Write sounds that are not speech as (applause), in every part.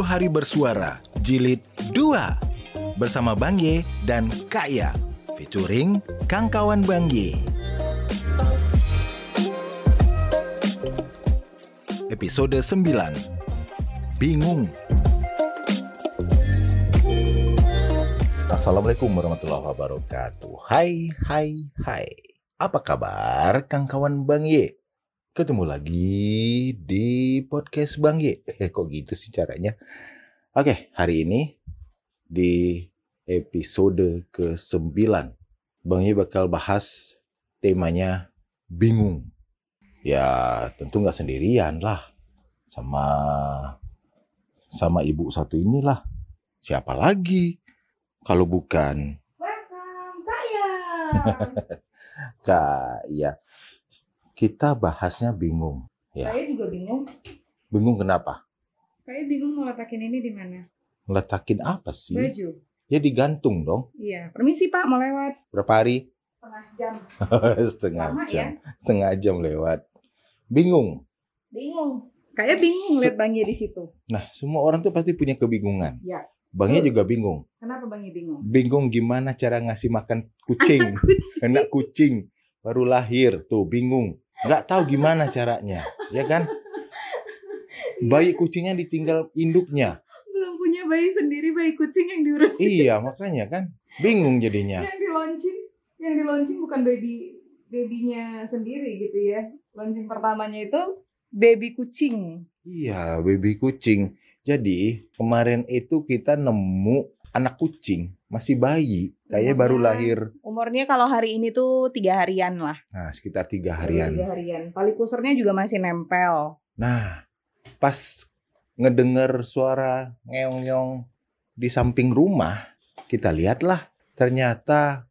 hari bersuara jilid 2 bersama Bang Ye dan Kak Ya featuring Kang Kawan Bang Ye. Episode 9 Bingung. Assalamualaikum warahmatullahi wabarakatuh. Hai hai hai. Apa kabar Kang Kawan Bang Ye? Ketemu lagi di podcast Bang Ye. (laughs) Eh, kok gitu sih caranya? Oke, hari ini di episode ke-9 Bang Ye bakal bahas temanya bingung. Ya, tentu nggak sendirian lah. Sama sama ibu satu inilah. Siapa lagi? Kalau bukan Welcome. Kak, ya. (laughs) Kita bahasnya bingung. Ya. Saya juga bingung. Bingung kenapa? Saya bingung mau letakin ini di mana? Ngeletakin apa sih? Baju. Ya digantung dong. Iya. Permisi Pak, mau lewat. Berapa hari? Setengah jam. (laughs) Setengah Lama jam. ya? Setengah jam lewat. Bingung. Bingung. Kayak bingung lihat Bang Ye di situ. Nah, semua orang tuh pasti punya kebingungan. Ya. Bangnya juga bingung. Kenapa Bang Ye bingung? Bingung gimana cara ngasih makan kucing. (laughs) Kucing. Anak kucing baru lahir tuh bingung. Nggak tahu gimana caranya, ya kan? Bayi kucingnya ditinggal induknya. Belum punya bayi sendiri, bayi kucing yang diurus. Iya, makanya kan bingung jadinya. Yang di launching, yang di launching bukan baby babynya sendiri gitu ya. Launching pertamanya itu baby kucing. Iya, baby kucing. Jadi kemarin itu kita nemu anak kucing masih bayi, kayaknya baru Umurnya- lahir. Umurnya kalau hari ini tuh tiga harian lah. Nah, sekitar tiga Baru harian. Tiga harian. Tali pusernya juga masih nempel. Nah, pas ngedenger suara ngeong-ngeong di samping rumah, kita lihatlah ternyata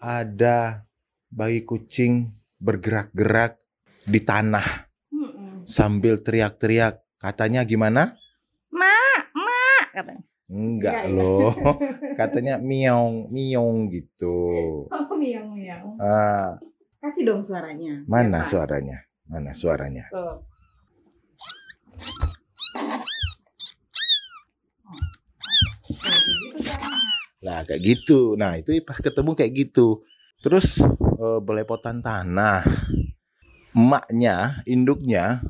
ada bayi kucing bergerak-gerak di tanah Mm-mm. sambil teriak-teriak. Katanya gimana? Mak, mak katanya. Enggak iya. loh. (laughs) Katanya miong, miong gitu. Oh, miang miang. Ah, Kasih dong suaranya. mana pas. suaranya? Mana suaranya? Tuh. Nah, kayak gitu. Nah, itu pas ketemu kayak gitu. Terus eh, belepotan tanah. Emaknya, induknya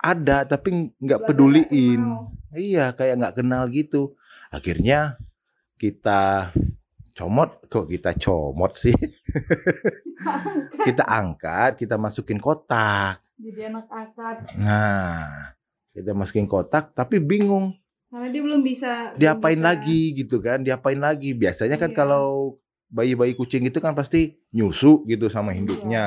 ada tapi nggak peduliin. Iya, kayak nggak kenal gitu. Akhirnya kita comot kok kita comot sih. kita angkat, kita masukin kotak. Jadi anak akad. Nah, kita masukin kotak tapi bingung Karena dia belum bisa. belum diapain bisa- lagi gitu kan diapain lagi biasanya kan Iya. kalau bayi-bayi kucing itu kan pasti nyusu gitu sama Iya. induknya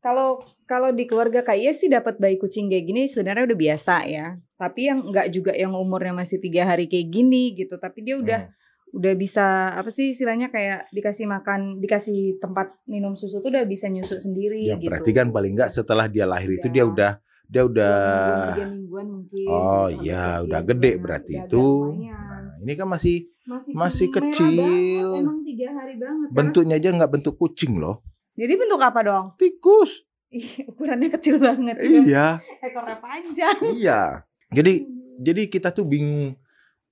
Kalau kalau di keluarga kaya sih dapat bayi kucing kayak gini sebenarnya udah biasa ya. Tapi yang nggak juga yang umurnya masih tiga hari kayak gini gitu. Tapi dia udah Hmm. udah bisa apa sih istilahnya kayak dikasih makan, dikasih tempat minum susu tuh udah bisa nyusu sendiri ya gitu. berarti kan paling nggak setelah dia lahir itu Iya. dia udah dia udah mingguan, mingguan mungkin. oh gitu, iya udah gede berarti itu nah, ini kan masih masih, masih kecil. banget, emang tiga hari banget. kan. bentuknya aja nggak bentuk kucing loh Jadi bentuk apa dong? tikus Ih, ukurannya kecil banget. iya Ekornya panjang. iya jadi jadi kita tuh bingung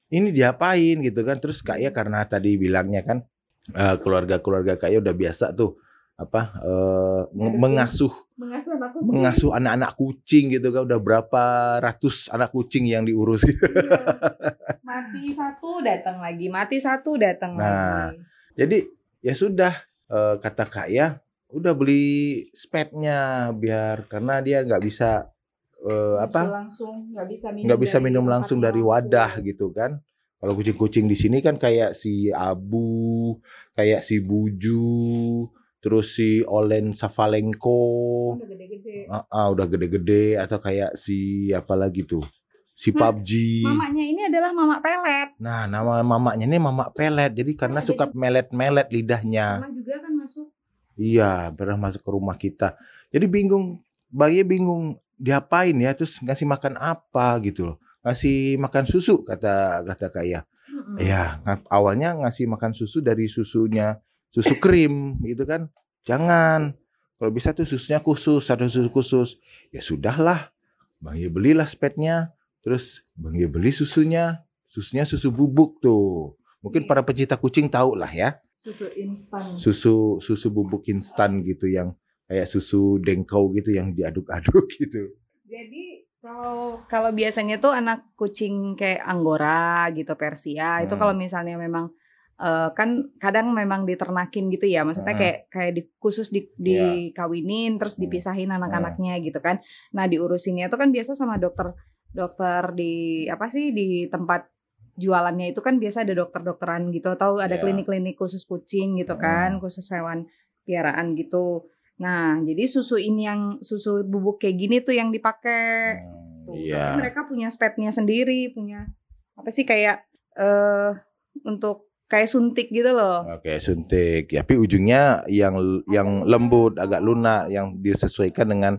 ini diapain gitu kan terus kayak karena tadi bilangnya kan eh, keluarga-keluarga kayak udah biasa tuh apa Ngadepin. mengasuh Mengasuh anak kucing. mengasuh anak-anak kucing gitu kan udah berapa ratus anak kucing yang diurus gitu. Iya. (laughs) Mati satu datang lagi, mati satu datang Nah, lagi. Jadi ya sudah eh, kata Kak ya udah beli spetnya biar karena dia nggak bisa Bisa apa langsung nggak bisa minum nggak bisa minum langsung dari langsung. wadah gitu kan. Kalau kucing-kucing di sini kan kayak si Abu, kayak si Buju, terus si Olen Savalenko, Udah gede-gede. ah, ah, udah gede-gede atau kayak si apa lagi tuh, si Nah, PUBG. Mamanya ini adalah mama pelet. Nah, nama mamanya ini mama pelet. Jadi karena Nah, suka melet-melet lidahnya. Juga kan. Iya, pernah masuk ke rumah kita. Jadi bingung, bayi bingung diapain ya, terus ngasih makan apa gitu loh. Ngasih makan susu kata kata Kaya. Mm-mm. Ya, nga- awalnya ngasih makan susu dari susunya susu krim gitu kan. Jangan. Kalau bisa tuh susunya khusus, ada susu khusus. Ya sudahlah. Bang Ye belilah spetnya. Terus Bang Ye beli susunya, susunya susu bubuk tuh. Mungkin Iya. para pecinta kucing tahu lah ya. Susu instan. Susu susu bubuk instan gitu yang kayak susu dengkau gitu yang diaduk-aduk (laughs) gitu. Jadi kalau kalau biasanya tuh anak kucing kayak Anggora gitu Persia itu Hmm. kalau misalnya memang eh, kan kadang memang diternakin gitu ya maksudnya Hmm. kayak kayak di, khusus di, Iya. dikawinin terus Hmm. dipisahin anak-anaknya gitu kan nah diurusinnya itu kan biasa sama dokter dokter di apa sih di tempat jualannya itu kan biasa ada dokter-dokteran gitu atau ada Iya. klinik-klinik khusus kucing gitu Hmm. kan khusus hewan piaraan gitu Nah, jadi susu ini yang susu bubuk kayak gini tuh yang dipakai. Hmm, Tuh, Iya. Tapi mereka punya spetnya sendiri, punya apa sih kayak eh untuk kayak suntik gitu loh. Oke, suntik. Ya, tapi ujungnya yang yang lembut, agak lunak yang disesuaikan dengan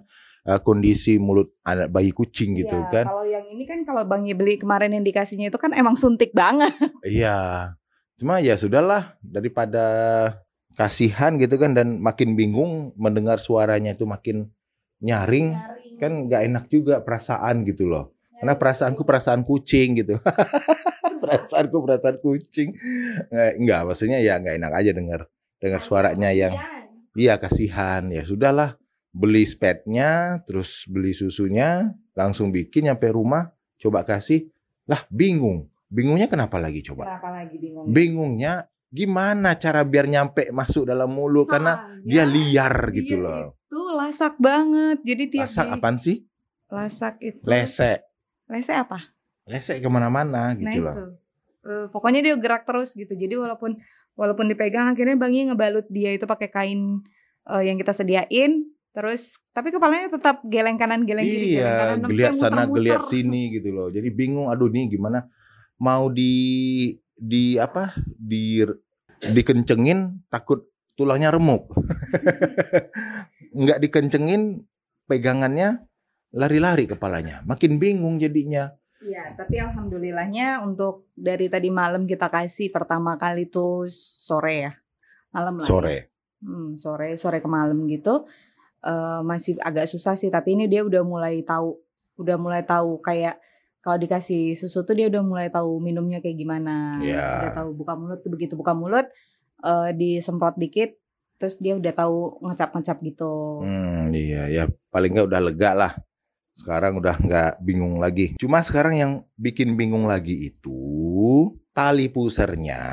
uh, kondisi mulut anak bayi kucing gitu Ya, kan. Kalau yang ini kan kalau Bang beli kemarin yang dikasihnya itu kan emang suntik banget. (laughs) Iya. Cuma ya sudahlah daripada kasihan gitu kan dan makin bingung mendengar suaranya itu makin nyaring kan nggak enak juga perasaan gitu loh. Karena perasaanku perasaan kucing gitu. (laughs) perasaanku perasaan kucing. Nggak, Enggak, maksudnya ya nggak enak aja dengar dengar suaranya yang iya kasihan. Ya sudahlah, beli spetnya, terus beli susunya, langsung bikin nyampe rumah, coba kasih. Lah, bingung. Bingungnya kenapa lagi coba? Kenapa lagi bingung? Bingungnya gimana cara biar nyampe masuk dalam mulut karena dia Soalnya liar gitu dia loh. Itu lasak banget. Jadi tiap Lasak apaan sih? Lasak itu. Lesek. Lesek apa? Lesek ke mana-mana Nah gitu loh. itu. Eh, pokoknya dia gerak terus gitu. Jadi walaupun walaupun dipegang akhirnya Bang Ye ngebalut dia itu pakai kain eh, yang kita sediain. Terus tapi kepalanya tetap geleng kanan geleng kiri geleng Iya, kanan sampai geliat sana, muter-muter. geliat sini gitu loh. Jadi bingung, aduh nih gimana mau di di apa? Di dikencengin takut tulangnya remuk. (laughs) Nggak dikencengin pegangannya lari-lari kepalanya. Makin bingung jadinya. Iya, tapi alhamdulillahnya untuk dari tadi malam kita kasih pertama kali tuh sore ya. Malam lah. ya. Sore. Hmm, sore sore ke malam gitu. Eh, masih agak susah sih, tapi ini dia udah mulai tahu, udah mulai tahu kayak kalau dikasih susu tuh dia udah mulai tahu minumnya kayak gimana. Iya. Udah tahu buka mulut tuh begitu buka mulut eh disemprot dikit terus dia udah tahu ngecap-ngecap gitu. Hmm, iya ya paling nggak udah lega lah. Sekarang udah nggak bingung lagi. Cuma sekarang yang bikin bingung lagi itu tali pusernya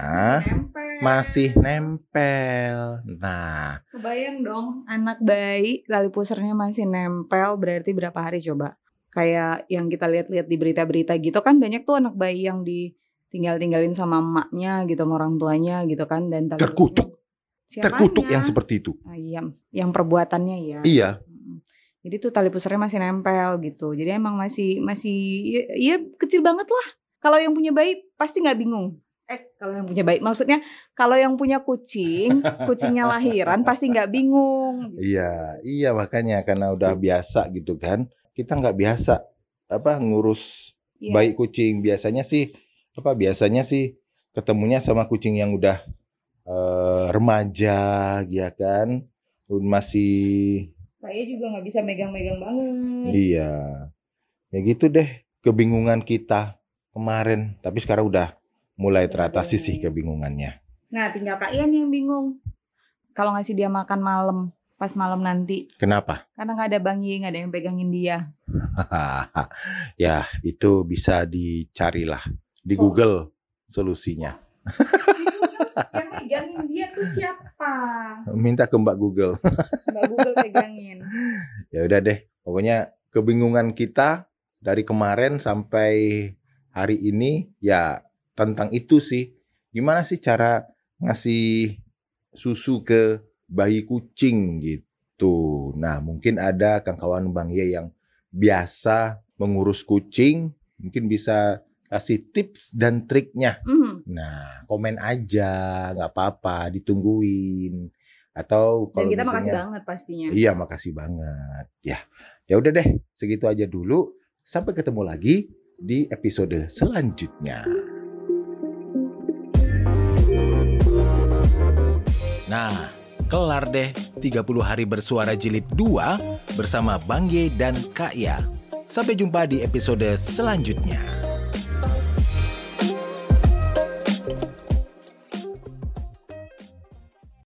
Nempel. Masih nempel. Nah, Kebayang dong anak bayi tali pusernya masih nempel berarti berapa hari coba? Kayak yang kita lihat-lihat di berita-berita gitu kan banyak tuh anak bayi yang ditinggal-tinggalin sama emaknya gitu sama orang tuanya gitu kan dan tali terkutuk, pusar- terkutuk Siapanya? yang seperti itu. Ah, iya, yang perbuatannya ya. Iya, Mm. Jadi tuh tali pusernya masih nempel gitu. Jadi emang masih masih ya, ya kecil banget lah. Kalau yang punya bayi pasti nggak bingung. Eh kalau yang punya bayi maksudnya kalau yang punya kucing, kucingnya lahiran pasti nggak bingung. iya, iya makanya karena udah biasa gitu kan. Kita nggak biasa apa ngurus Iya. bayi kucing. Biasanya sih apa biasanya sih ketemunya sama kucing yang udah eh, remaja, ya kan, masih Saya juga nggak bisa megang-megang banget. Iya. Ya gitu deh kebingungan kita kemarin. Tapi sekarang udah mulai teratasi sih kebingungannya. Nah tinggal Kak Ian yang bingung. Kalau ngasih dia makan malam, pas malam nanti, Kenapa? karena nggak ada Bang Yi, nggak ada yang pegangin dia. (laughs) ya itu bisa dicarilah di Oh. Google solusinya. yang pegangin dia tuh siapa? Minta ke Mbak Google. Mbak Google pegangin. (laughs) ya udah deh. Pokoknya kebingungan kita dari kemarin sampai hari ini ya tentang itu sih. Gimana sih cara ngasih susu ke bayi kucing gitu. Nah, mungkin ada kawan Bang Ye yang biasa mengurus kucing, mungkin bisa kasih tips dan triknya. Mhm. Nah, komen aja, nggak apa-apa, ditungguin. Atau Dan kalau kita makasih misalnya- banget pastinya. Iya, makasih banget. Ya, ya udah deh, segitu aja dulu. Sampai ketemu lagi di episode selanjutnya. Nah, kelar deh 30 hari bersuara jilid 2 bersama Bang Ye dan Kak Ya. Sampai jumpa di episode selanjutnya.